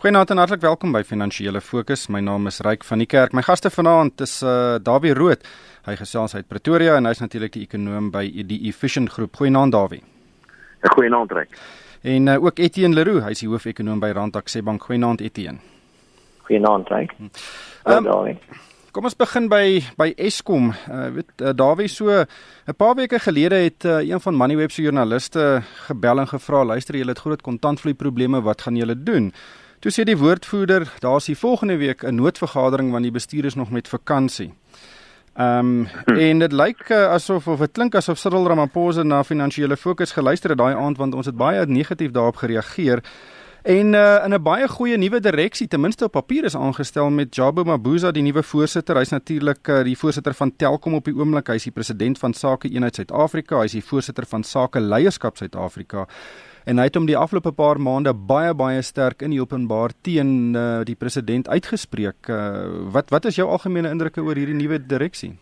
Goeienaand en hartlik welkom by Finansiële Fokus. My naam is Ryk van die Kerk. My gaste vanaand is uh Dawie Rood. Hy gesels uit Pretoria en hy's natuurlik die ekonom by die Efficient Groep. Goeienaand Dawie. Goeienaand Ryk. En uh, ook Etienne Leroux, hy's die hoofekonoom by Rand Aksebank. Goeienaand Etienne. Goeienaand Ryk. Um, Dawie. Kom ons begin by by Eskom. Uh weet uh, Dawie so 'n paar weke gelede het uh, een van Moneyweb se joernaliste gebel en gevra, luister julle het groot kontantvloei probleme, wat gaan julle doen? Toe sê die woordvoerder, daar's die volgende week 'n noodvergadering want die bestuur is nog met vakansie. Ehm um, en dit lyk uh, asof of dit klink asof Cyril Ramaphosa na finansiële fokus geluister het daai aand want ons het baie negatief daarop gereageer. En uh, in 'n baie goeie nuwe direksie, ten minste op papier is aangestel met Jabo Mabuza die nuwe voorsitter. Hy's natuurlik uh, die voorsitter van Telkom op die oomblik. Hy's die president van Sake Eenheid Suid-Afrika. Hy's die voorsitter van Sake Leierskap Suid-Afrika en hy het hom die afgelope paar maande baie baie sterk in die openbaar teen uh, die president uitgespreek. Uh, wat wat is jou algemene indrukke oor hierdie nuwe direksie?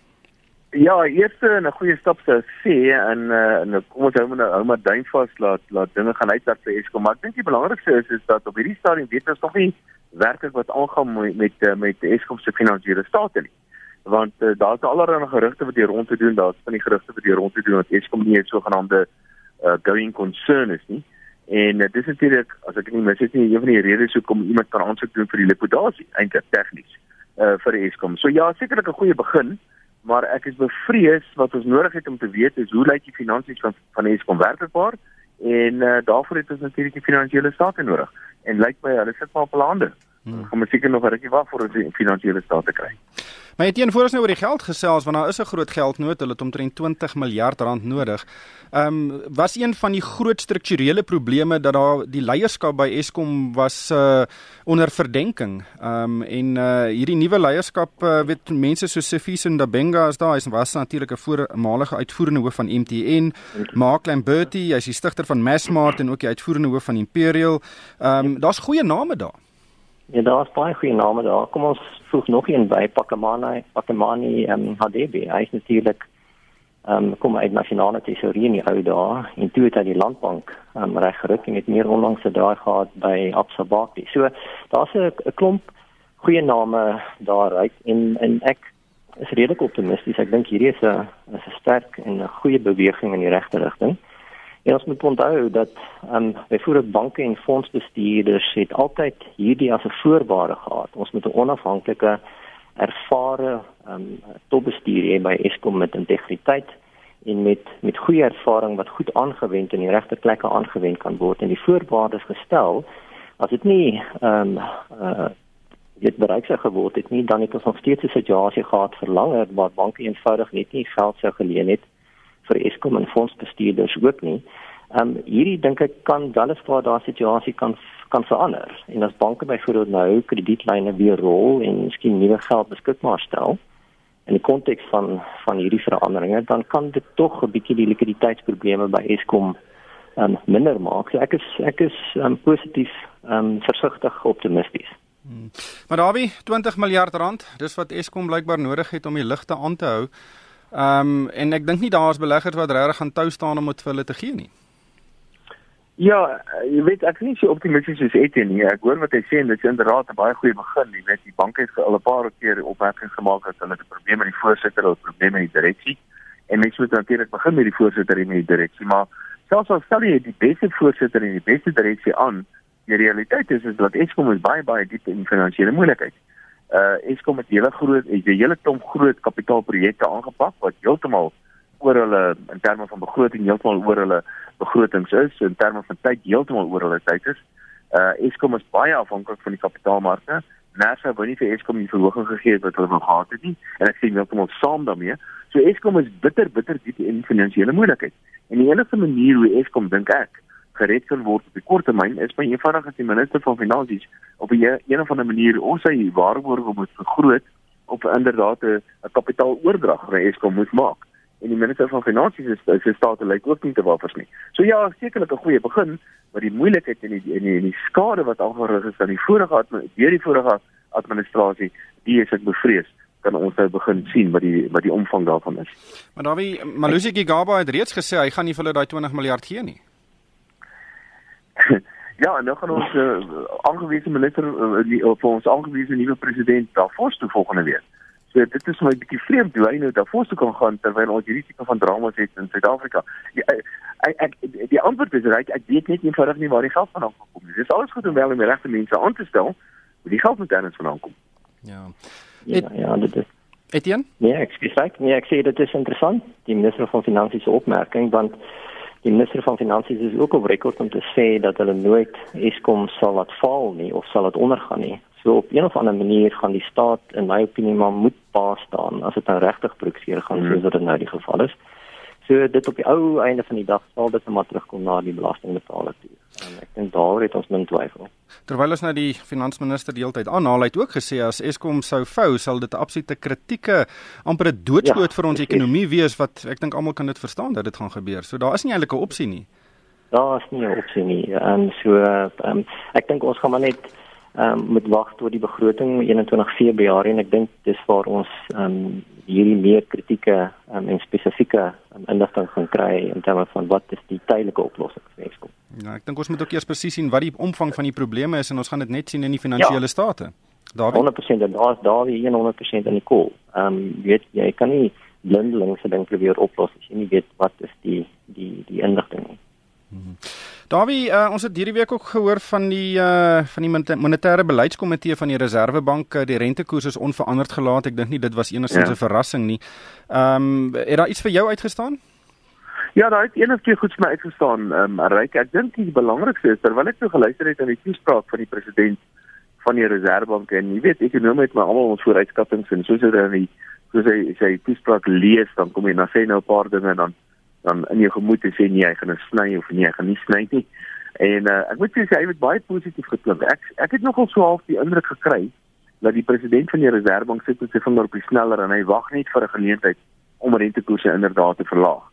Ja, eers 'n goeie stap sou sê en uh, en kom ons hou maar hou maar duim vas laat laat dinge gaan uitwerk vir Eskom. Maar ek dink die belangrikste is is dat op hierdie stadium weet ons nog nie werklik wat aangaan met met, Eskom se finansiële state nie. Want uh, daar's allerlei gerugte wat hier rond te doen, daar's van die gerugte wat hier rond te doen dat Eskom nie 'n sogenaamde uh, going concern is nie. En uh, dis natuurlik as ek nie mis het nie een van die redes hoekom iemand kan aansoek doen vir die liquidasie eintlik tegnies uh vir Eskom. So ja, sekerlik 'n goeie begin, maar ek is bevrees wat ons nodig het om te weet is hoe lyk die finansies van van Eskom werklikbaar en uh daarvoor het ons natuurlik die finansiële state nodig. En lyk my hulle sit maar op lande. Hmm. Ons moet seker nog 'n rukkie wag voor ons die finansiële state kry. Maar teen voor ons nou oor die geld gesels want daar is 'n groot geldnood, hulle het omtrent 20 miljard rand nodig. Ehm um, was een van die groot strukturele probleme dat daar die leierskap by Eskom was uh onder verdenking. Ehm um, en uh hierdie nuwe leierskap uh, weet mense so Sifiso Ndabenga as daar is was natuurlik 'n voormalige uitvoerende hoof van MTN, Mark Lamberti, hy's die stigter van Massmart en ook die uitvoerende hoof van Imperial. Ehm um, daar's goeie name daar. Ja, daar's baie goeie name daar. Kom ons voeg nog een by Pakamani, Pakamani ehm um, HDB. Hy is natuurlik ehm um, kom uit nasionale tesourier in die ou dae en toe het hy die landbank ehm um, reg geruk en het meer onlangs se daai gehad by Absa Bakti. So daar's 'n klomp goeie name daar uit en en ek is redelik optimisties. Ek dink hierdie is 'n 'n sterk en 'n goeie beweging in die regte rigting. En ons moet onthou dat ehm um, byvoorbeeld banke en fondsbestuurders het altyd hierdie as 'n voorwaarde gehad. Ons moet 'n onafhanklike ervare ehm um, topbestuur hê by Eskom met integriteit en met met goeie ervaring wat goed aangewend in die regte plekke aangewend kan word en die voorwaardes gestel as dit nie ehm um, uh, dit bereik sou geword het nie dan het ons nog steeds 'n situasie gehad vir langer waar banke eenvoudig net nie geld sou geleen het vir Eskom en fondsbestuurders ook nie. Ehm um, hierdie dink ek kan weliswaar daardie situasie kan kan verander. En as banke byvoorbeeld nou kredietlyne weer rol en miskien nuwe geld beskikbaar stel in die konteks van van hierdie veranderinge, dan kan dit tog 'n bietjie die likwiditeitsprobleme by Eskom ehm um, minder maak. So ek is ek is um, positief um, versigtig optimisties. Hmm. Maar daarby 20 miljard rand, dis wat Eskom blykbaar nodig het om die ligte aan te hou. Ehm um, en ek dink nie daar's beleggers wat regtig gaan tou staan om dit vir hulle te gee nie. Ja, jy weet ek is nie so optimisties soos Etienne nie. Ek hoor wat hy sê en dit is inderdaad 'n baie goeie begin. Jy weet die banke het al 'n paar keer opmerkings gemaak dat hulle 'n probleem met die voorsitter of 'n probleem met die direksie. En mens moet natuurlik begin met die voorsitter en die direksie, maar selfs al stel jy die beste voorsitter en die beste direksie aan, die realiteit is is dat Eskom is baie baie diep in finansiële moeilikheid uh Eskom het hele groot het 'n hele klomp groot kapitaalprojekte aangepak wat heeltemal oor hulle in terme van begroting heeltemal oor hulle begrotings is in terme van tyd heeltemal oor hulle tyd is. Uh Eskom is baie afhanklik van die kapitaalmarkte. NASA wou nie vir Eskom die verhoging gegee het wat hulle wou gehad het nie en ek sien heeltemal saam daarmee. So Eskom is bitter bitter diep in finansiële moeilikheid. En die enigste manier hoe Eskom dink ek gered kan word op die kort termyn is by eenvoudig as die minister van finansies op 'n een of ander manier ons sy waarborge moet vergroot op inderdaad 'n kapitaaloordrag vir Eskom moet maak. En die minister van finansies is sy staat lyk ook nie te wafers nie. So ja, sekerlik 'n goeie begin, maar die moeilikheid en die en die, die skade wat aangerig is aan die vorige deur die vorige administrasie, die is ek bevrees kan ons nou begin sien wat die wat die omvang daarvan is. Maar Dawie Malusi Gigaba het reeds gesê hy gaan nie vir hulle daai 20 miljard gee nie. Ja, en nou gaan ons uh, aangewese minister uh, vir ons aangewese nuwe president daarvoor toe volgende week. So dit is my bietjie vreemd hoe hy nou daarvoor toe kan gaan terwyl ons hierdie tipe van dramas het in Suid-Afrika. Ja, ek ek die antwoord is reg, ek weet net eenvoudig nie waar die geld vandaan kom nie. Dit is alles goed om wel om die regte mense aan te stel, maar die geld moet dan vandaan kom. Ja. Ja, ja, dit is Etienne? Nee, ek sê nee, ek sê dit is interessant, die minister van finansies se opmerking want die minister van finansies is ook op rekord om te sê dat hulle nooit Eskom sal laat val nie of sal dit ondergaan nie. So op 'n of ander manier gaan die staat in my opinie maar moet pa staan as dit nou regtig broekseer gaan mm. soos dit nou die geval is. So dit op die ou einde van die dag sal dit net maar terugkom na die belastingbetaler toe. En ek dink daar het ons min twyfel. Terwyl ons nou die finansminister die hele tyd aanhaal, hy het ook gesê as Eskom sou vou, sal dit 'n absolute kritieke amper 'n doodskoot ja, vir ons ekonomie wees wat ek dink almal kan dit verstaan dat dit gaan gebeur. So daar is nie eintlik 'n opsie nie. Daar is nie 'n opsie nie. En so um, ek dink ons gaan maar net um, moet wag tot die begroting 21 Februarie en ek dink dis waar ons um, hierdie meer kritieke um, en spesifieke um, inligting gaan kry in terme van wat is die tydelike oplossing vir Eskom. Ja, ek dink ons moet ook eers presies sien wat die omvang van die probleme is en ons gaan dit net sien in die finansiële ja. state. Daar 100% en daar is daar die 100% in die koel. Ehm um, weet jy kan nie blindelings se ding probeer oplos as jy nie weet wat is die die die inligting nie. Mhm. Davie, uh, ons het hierdie week ook gehoor van die uh van die monetêre beleidskomitee van die Reserwebank, uh, die rentekoers is onveranderd gelaat. Ek dink nie dit was enigsins 'n ja. verrassing nie. Ehm um, het daar iets vir jou uitgestaan? Ja, daar het enige keer goed vir my uitgestaan. Ehm um, Ryk, ek dink die belangrikste is terwyl ek nou geluister het aan die toespraak van die president van die Reserwebank en jy weet ekonome het maar almal ons vooruitskattinge en soos hy dan die soos hy sy toespraak lees, dan kom hy na sê nou 'n paar dinge en dan dan in jou gemoed te sê nee, hy gaan sny of nee, hy gaan nie sny nie. En uh, ek moet sê hy het baie positief geklink. Ek ek het nogal so half die indruk gekry dat die president van die Reserwebank sit met sy vinger op die sneller en hy wag net vir 'n geleentheid om rentekoerse inderdaad te verlaag.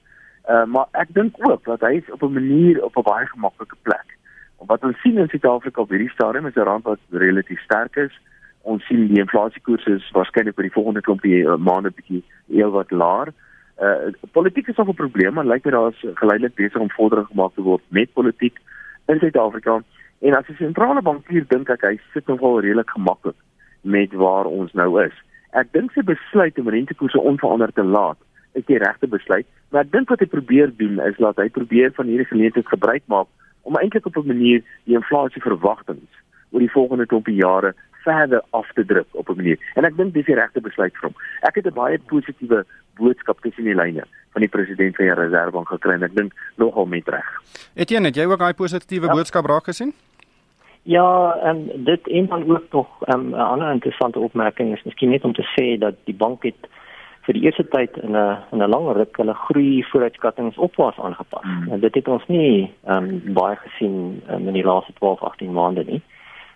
Uh, maar ek dink ook dat hy is op 'n manier op 'n baie gemaklike plek. Wat ons sien in Suid-Afrika op hierdie stadium is 'n rand wat relatief sterk is. Ons sien die inflasiekoers is waarskynlik vir die volgende klompie uh, maande bietjie heelwat laer. Uh politiek is nog 'n probleem, maar lyk my daar is geleidelik besig om vordering gemaak te word met politiek in Suid-Afrika. En as die sentrale bankier dink ek hy sit nogal redelik gemaklik met waar ons nou is. Ek dink sy besluit om rentekoerse onveranderd te laat is die regte besluit, maar ek dink wat hy probeer doen is dat hy probeer van hierdie geleentheid gebruik maak om eintlik op 'n manier die inflasie verwagtinge oor die volgende klompie jare verder af te druk op 'n manier. En ek dink dis die regte besluit vir hom. Ek het 'n baie positiewe boodskap tussen die lyne van die president van die Reserwebank gekry en ek dink nogal met reg. Etienne, het jy ook daai positiewe ja. boodskap raak gesien? Ja, en dit een van ook nog ehm, 'n um, ander interessante opmerking is miskien net om te sê dat die bank het vir die eerste tyd in 'n in 'n lang ruk hulle groei vooruitskattinge opwaarts aangepas. Hmm. En dit het ons nie ehm um, baie gesien um, in die laaste 12, 18 maande nie.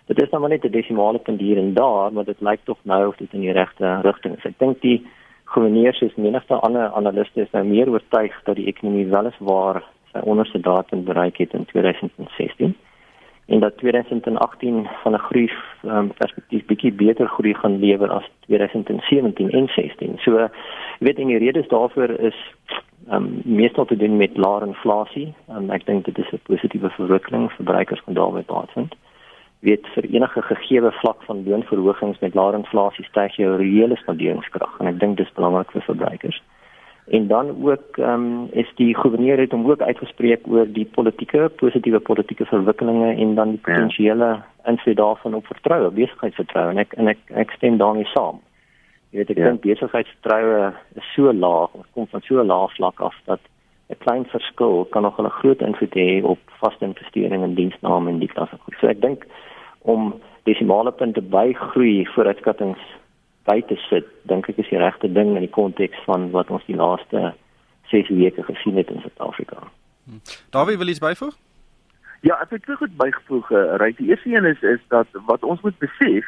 Dit is nou maar net 'n desimale punt hier en daar, maar dit lyk tog nou of dit in die regte rigting is. Ek dink die gouverneur soos menigte ander analiste is nou meer oortuig dat die ekonomie weliswaar sy onderste datum bereik het in 2016 en dat 2018 van 'n groei um, perspektief bietjie beter groei gaan lewer as 2017 en 16. So jy weet en die redes daarvoor is um, meestal te doen met laer inflasie. Um, ek dink dit is 'n positiewe verwikkeling verbruikers kan daarmee baat vind weet vir enige gegeewe vlak van loonverhogings met laer inflasie styg jou reële spanderingskrag en ek dink dis belangrik vir verbruikers. En dan ook ehm um, is die gouverneur het hom ook uitgespreek oor die politieke positiewe politieke verwikkelinge en dan die ja. potensiële invloed daarvan op vertroue, besigheidsvertroue en ek en ek ek stem daarmee saam. Jy weet ek ja. dink besigheidsvertroue is so laag, kom van so 'n laag vlak af dat 'n klein verskil kan nog 'n groot invloed hê op vaste investeringe in diensname en die klas. So ek dink om desimale punte by groei vooruitskattinge by te sit, dink ek is die regte ding in die konteks van wat ons die laaste 6 weke gesien het in Suid-Afrika. Hm. Dawie wil iets byvoeg? Ja, ek het goed bygevoeg. Uh, Ryk, die eerste een is is dat wat ons moet besef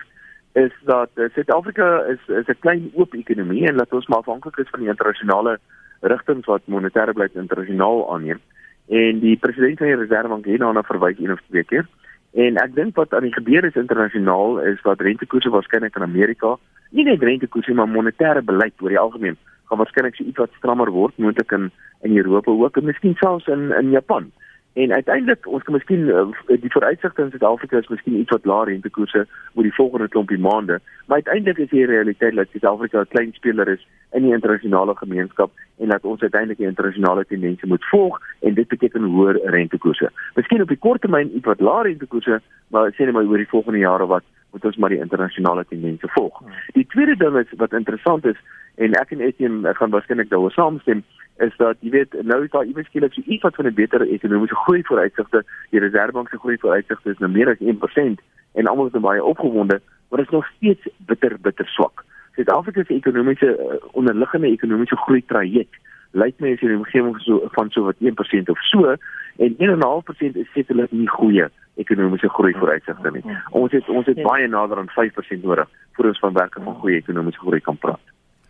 is dat uh, Suid-Afrika is is 'n klein oop ekonomie en dat ons maar afhanklik is van die internasionale rigtings wat monetêre beleid internasionaal aanneem. En die president van die Reserwebank het daarna verwys een of twee keer. En ek dink wat aan die gebeur is internasionaal is dat rentekoerse waarskynlik in Amerika, nie net rentekoerse maar monetêre beleid oor die algemeen gaan waarskynlik so iets wat strammer word, moontlik in in Europa ook en miskien selfs in in Japan. En uiteindelik ons kan miskien uh, die vooruitsigte in Suid-Afrika is miskien iets wat laer rentekoerse oor die volgende klompie maande, maar uiteindelik is die realiteit dat Suid-Afrika 'n klein speler is in die internasionale gemeenskap en dat ons uiteindelik die internasionale tendense moet volg en dit beteken hoër rentekoerse. Miskien op die kort termyn iets wat laer rentekoerse, maar sê net maar oor die volgende jare wat moet ons maar die internasionale tendense volg. Die tweede ding is wat interessant is en ek en Etienne gaan waarskynlik daaroor saamstem is dat jy weet nou is daar iewers skielik so iets wat van 'n beter ekonomiese groei vooruitsigte. Die Reserwebank se groei vooruitsigte is nou meer as 1% en almal is nou baie opgewonde, maar dit is nog steeds bitter bitter swak. Suid-Afrika se ekonomiese uh, onderliggende ekonomiese groei traject lyk my as jy in 'n omgewing so van so wat 1% of so en 1.5% is sekerlik nie goeie ekonomiese groei vooruitsigte nie. Ons het ons het ja. baie nader aan 5% nodig voor ons van werke van goeie ekonomiese groei kan praat.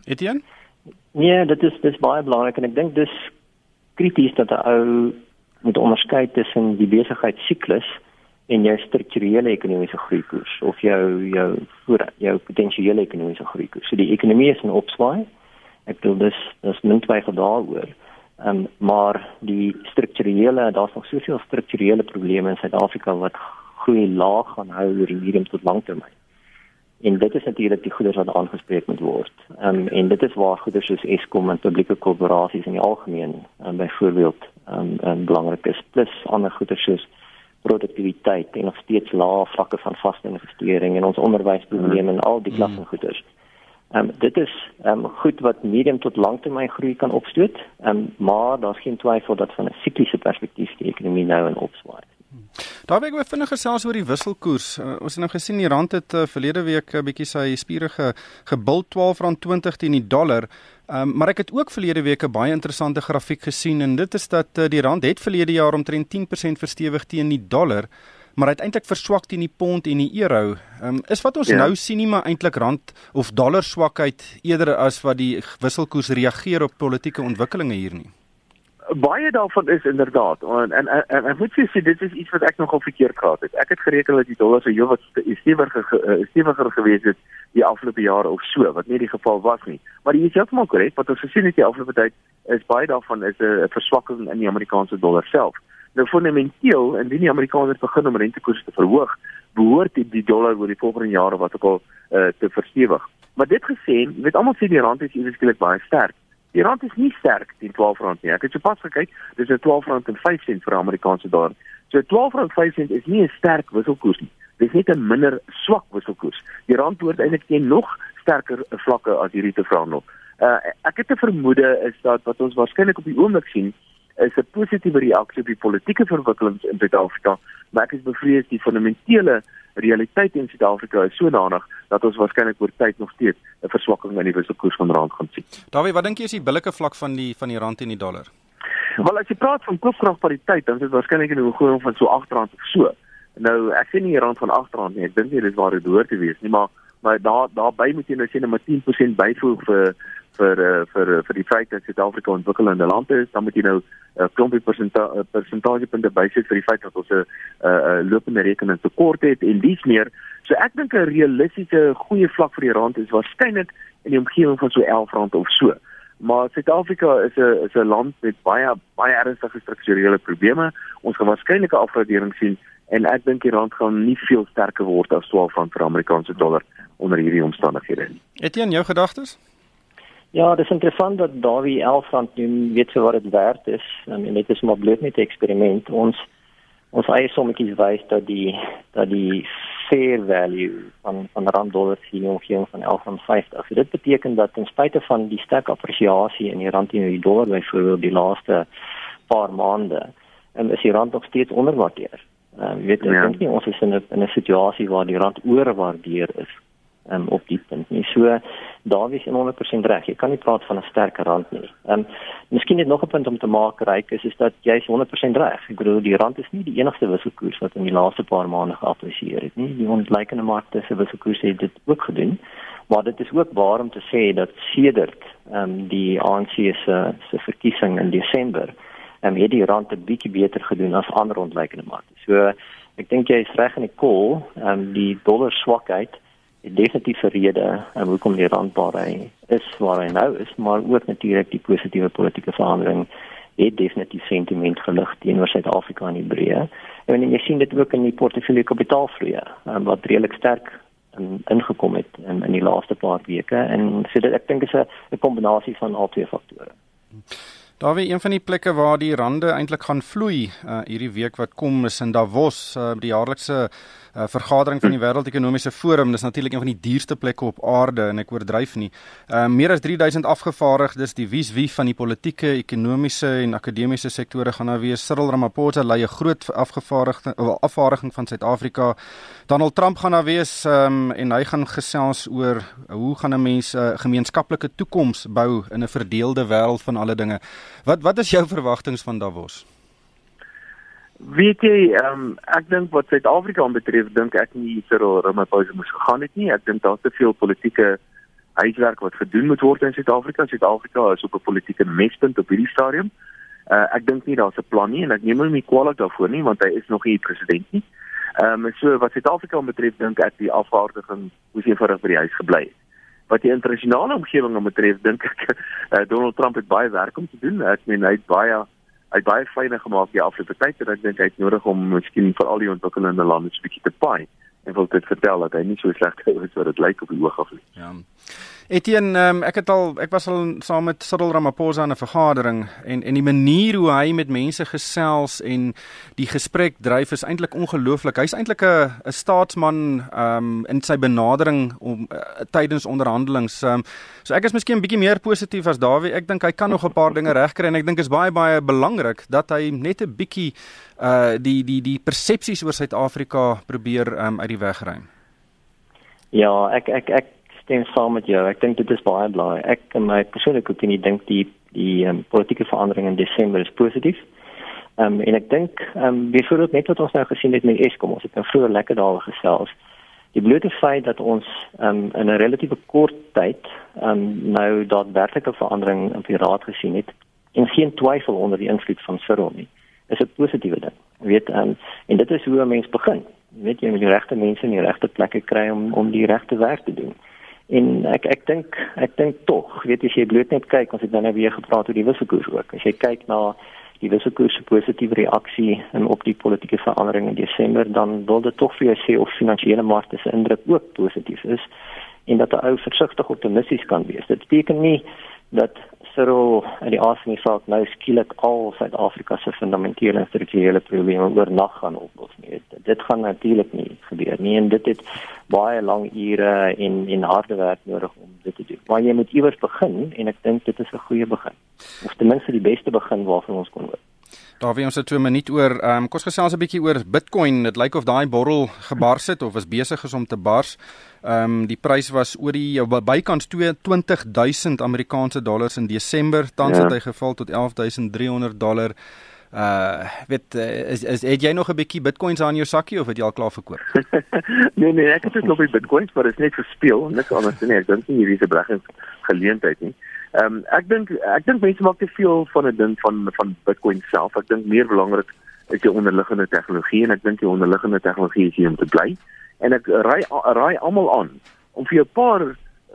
Etienne Nee, dit is dis baie belangrik en ek dink dis krities dat 'n ou moet onderskei tussen die besigheidssiklus en jou strukturele ekonomiese groeikoers of jou jou voor jou potensiële ekonomiese groeikoers. So die ekonomie is in opswaai. Ek bedoel dis dis min twyfel daaroor. Ehm um, maar die strukturele daar's nog soveel strukturele probleme in Suid-Afrika wat groei laag gaan hou oor die medium tot langtermyn. En dit is natuurlik die goederes wat aangespreek moet word. Ehm um, en dit is waar goederes soos Eskom en publieke korporasies in die algemeen um, byvoorbeeld ehm um, um, belangrik is plus ander goederes soos produktiwiteit en nog steeds lae vlakke van vaste investering in ons onderwysprobleme en al die klasse goederes. Ehm um, dit is ehm um, goed wat medium tot langtermyn groei kan opstoot. Ehm um, maar daar's geen twyfel dat van 'n sikliese perspektief die ekonomie nou in opswaai. Daar wil ek weer vinnig gesels oor die wisselkoers. Uh, ons het nou gesien die rand het uh, verlede week 'n uh, bietjie sy spiere ge, gebul R12.20 teen die dollar. Um, maar ek het ook verlede week 'n baie interessante grafiek gesien en dit is dat uh, die rand het verlede jaar omtrent 10% verstewig teen die dollar, maar uiteindelik verswak teen die pond en die euro. Um, is wat ons ja. nou sien nie maar eintlik rand of dollar swakheid eerder as wat die wisselkoers reageer op politieke ontwikkelinge hier nie baie daarvan is inderdaad en en, en, ek moet sê dit is iets wat ek nogal verkeerd gehad het. Ek het gereken dat die dollar so heelwat stewiger eh, stewiger gewees het die afgelope jare of so, wat nie die geval was nie. Maar jy is heeltemal korrek, wat ons gesien het die afgelope tyd is baie daarvan is 'n verswakking in die Amerikaanse dollar self. Nou fundamenteel, indien die Amerikaners begin om rentekoerse te verhoog, behoort die, die dollar oor die volgende jare wat ook al uh, te verstewig. Maar dit gesê, jy weet almal sê die rand is iewers skielik baie sterk. Die rand is nie sterk teen R12 nie. Ek het sopas gekyk, dis R12.05 vir Amerikaanse dollar. So R12.05 is nie 'n sterk wisselkoers nie. Dis net 'n minder swak wisselkoers. Die rand behoort eintlik teen nog sterker vlakke as hierdie te vra nog. Uh ek het 'n vermoede is dat wat ons waarskynlik op die oomblik sien is 'n positiewe reaksie op die politieke verwikkelings in Suid-Afrika, maar ek is bevrees die fundamentele realiteit in Suid-Afrika is sodanig dat ons waarskynlik oor tyd nog steeds 'n verswakking in die wisselkoers van rand gaan sien. Dawie, wat dink jy is die billike vlak van die van die rand en die dollar? Wel as jy praat van koopkragpariteit, dan is dit waarskynlik in 'n hoogte van so R8 of so. Nou, ek sien nie rand van R8 nie. Ek dink nie dis waar dit behoort te wees nie, maar maar daar daarbey moet jy nou sê net maar 10% byvoeg vir vir uh, vir uh, vir die feit dat Suid-Afrika 'n ontwikkelende land is, dan moet jy nou 'n uh, klompie persentasie uh, persentasiepunte bysit vir die feit dat ons 'n uh, uh, lopende rekening tekort het en dis meer. So ek dink 'n realistiese goeie vlak vir die rand is waarskynlik in die omgewing van so R11 of so. Maar Suid-Afrika is 'n is 'n land met baie baie ernstige strukturele probleme. Ons gaan waarskynlik 'n afgradering sien en ek dink die rand gaan nie veel sterker word as 12 van vir Amerikaanse dollar onder hierdie omstandighede nie. Etienne, jou gedagtes? Ja, dit is interessant dat Dawie 11 rand nu weet vir wat dit werd is. Um, en dit is maar bloot net 'n eksperiment. Ons ons eie sommetjies wys dat die dat die fair value van van rand dollar hier omgewing van 11.50. So dit beteken dat ten spyte van die sterk apresiasie in die rand teenoor die dollar byvoorbeeld die laaste paar maande, en is die rand nog steeds onderwaardeer. Ehm um, weet ek ja. dink nie ons is in 'n in 'n situasie waar die rand oorwaardeer is um, op die punt nie. So daar is 100% reg. Jy kan nie praat van 'n sterker rand nie. Ehm um, miskien net nog 'n punt om te maak ryk is is dat jy is 100% reg. Ek bedoel die rand is nie die enigste wisselkoers wat in die laaste paar maande geappresieer het nie. Die ontleikende markte se wisselkoers het dit ook gedoen. Maar dit is ook waar om te sê dat sedert ehm um, die ANC se se verkiesing in Desember ehm um, het die rand 'n bietjie beter gedoen as ander ontleikende markte. So ek dink jy is reg in die kol, ehm um, die dollar swakheid definitief 'n rede en hoekom die rand waar hy is waar hy nou is, maar ook natuurlik die positiewe politieke verandering het definitief sentiment gelig teenoor Suid-Afrika in die breë. En jy sien dit ook in die portefeulje kapitaalvloei um, wat redelik sterk um, ingekom het in in die laaste paar weke en so dit ek dink is 'n kombinasie van al twee faktore. Daar wie een van die plekke waar die rande eintlik gaan vloei uh, hierdie week wat kom is in Davos, uh, die jaarlikse uh, vergadering van die Wêreldekonomiese Forum. Dis natuurlik een van die duurste plekke op aarde en ek oordryf nie. Uh, meer as 3000 afgevaardigdes, die wies wie van die politieke, ekonomiese en akademiese sektore gaan daar wees. Cyril Ramaphosa lei 'n groot afgevaardigde of afvaardiging van Suid-Afrika. Donald Trump gaan daar wees um, en hy gaan gesels oor hoe gaan 'n mens 'n uh, gemeenskaplike toekoms bou in 'n verdeelde wêreld van alle dinge. Wat wat is jou verwagtinge van Davos? Weet jy, um, ek dink wat Suid-Afrika betref, dink ek nie Cyril Ramaphosa moes gegaan het nie. Ek dink daar's te veel politieke huiswerk wat gedoen moet word in Suid-Afrika. Suid-Afrika is op 'n politieke mespunt op hierdie stadium. Uh, ek dink nie daar's 'n plan nie en ek neem hom nie kwaliek daarvoor nie want hy is nog nie president nie. Ehm um, so wat Suid-Afrika betref, dink ek die afvaardiging moes eenvoudig by die huis gebly het. Wat die internasionale omgewing betref, dink ek uh, Donald Trump het baie werk om te doen. Ek meen hy het baie hy het baie fyne gemaak die afgelope tyd en ek dink hy het nodig om miskien vir al die ontwikkelende lande 'n bietjie te paai en wil dit vertel dat hy nie so sleg is wat dit lyk op die oog af nie. Ja. Etienne, um, ek het al ek was al saam met Cyril Ramaphosa in 'n vergadering en en die manier hoe hy met mense gesels en die gesprek dryf is eintlik ongelooflik. Hy's eintlik 'n 'n staatsman um in sy benadering om uh, tydens onderhandelings. Um so ek is miskien 'n bietjie meer positief as Dawie. Ek dink hy kan nog 'n paar dinge regkry en ek dink is baie baie belangrik dat hy net 'n bietjie uh die die die persepsies oor Suid-Afrika probeer um uit die weg ruim. Ja, ek ek ek stem saam met jou. Ek dink dit is baie belangrik. Ek in my persoonlike opinie dink die die um, politieke verandering in Desember is positief. Ehm um, en ek dink ehm um, byvoorbeeld net wat ons nou gesien het met Eskom, ons het nou vroeër lekker daar gesels. Die blote feit dat ons ehm um, in 'n relatiewe kort tyd ehm um, nou daadwerklike verandering in die raad gesien het en geen twyfel onder die invloed van Cyril nie, is 'n positiewe ding. Jy weet ehm um, en dit is hoe 'n mens begin. Jy weet jy moet die regte mense in die regte plekke kry om om die regte werk te doen. En ek ek dink ek dink tog, weet as jy bloot net kyk, ons het nou weer gepraat oor die wisselkoers ook. As jy kyk na die wisselkoers se positiewe reaksie en op die politieke verandering in Desember, dan wil dit tog vir jou sê of finansiële markte se indruk ook positief is en dat 'n ou versigtig optimisties kan wees. Dit beteken nie dat Cyril in die asem saak nou skielik al Suid-Afrika se fundamentele en strukturele probleme oornag gaan oplos nie. Dit gaan natuurlik nie gebeur nie en dit het baie lang ure en en harde werk nodig om dit te doen. Maar jy moet iewers begin en ek dink dit is 'n goeie begin. Of ten minste die beste begin waarvan ons kon hoop. Daar wie ons het 2 minute oor. Ehm um, kom ons gesels 'n bietjie oor Bitcoin. Dit lyk of daai borrel gebars het of is besig is om te bars. Ehm um, die prys was oor die bykans 22000 Amerikaanse dollars in Desember. Tans ja. het hy geval tot 11300 dollar. Uh weet is, is het jy nog 'n bietjie Bitcoins aan jou sakkie of het jy al klaar verkoop? nee nee, ek het nog nie Bitcoins, maar dit is net vir speel, niks anders nie. Ek dink nie hierdie is 'n belegginggeleentheid nie. Ehm um, ek dink ek dink mense maak te veel van 'n ding van van Bitcoin self. Ek dink meer belangrik is die onderliggende tegnologie en ek dink die onderliggende tegnologie is hier om te bly. En ek raai raai almal aan om vir 'n paar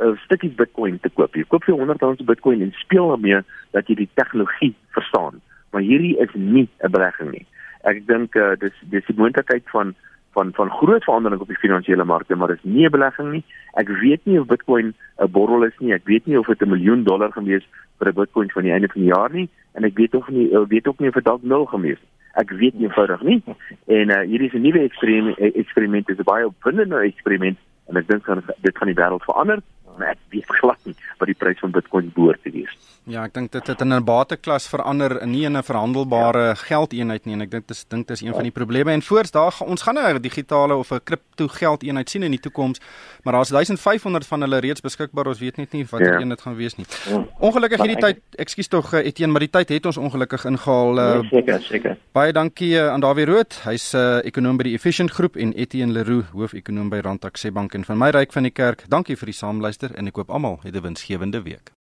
uh, stukkies Bitcoin te koop. Jy koop vir 100 rand Bitcoin en speel daarmee dat jy die tegnologie verstaan. Maar hierdie is nie 'n belegging nie. Ek dink uh, dis dis die moontlikheid van van van groot verandering op die finansiële markte, maar dit is nie 'n belegging nie. Ek weet nie of Bitcoin 'n borrel is nie. Ek weet nie of dit 'n miljoen dollar gaan wees vir 'n Bitcoin van die einde van die jaar nie en ek weet ook nie ek weet ook nie of dit dalk nul gaan wees. Ek weet eenvoudig nie. En uh, hierdie is 'n nuwe eksperiment, eksperiment, dis 'n baie opwindende eksperiment en ek dink dit gaan die wêreld verander maar ek weet glad nie wat die prys van Bitcoin behoort te wees. Ja, ek dink dit het in 'n bateklas verander nie in 'n verhandelbare ja. geldeenheid nie en ek dink dis dink dis een ja. van die probleme en voorts daar ons gaan nou 'n digitale of 'n kripto geldeenheid sien in die toekoms, maar daar's 1500 van hulle reeds beskikbaar. Ons weet net nie wat ja. een dit gaan wees nie. Ja. Ongelukkig hierdie tyd, ekskuus tog eh, Etienne, maar die tyd het ons ongelukkig ingehaal. Seker, seker. Baie dankie uh, aan Dawie Rood. Hy's 'n uh, ekonom by die Efficient Groep en Etienne Leroux, hoof-ekonom by Randtak Sebank en van my ryk van die kerk. Dankie vir die saamluister en ek hoop almal het 'n winsgewende week.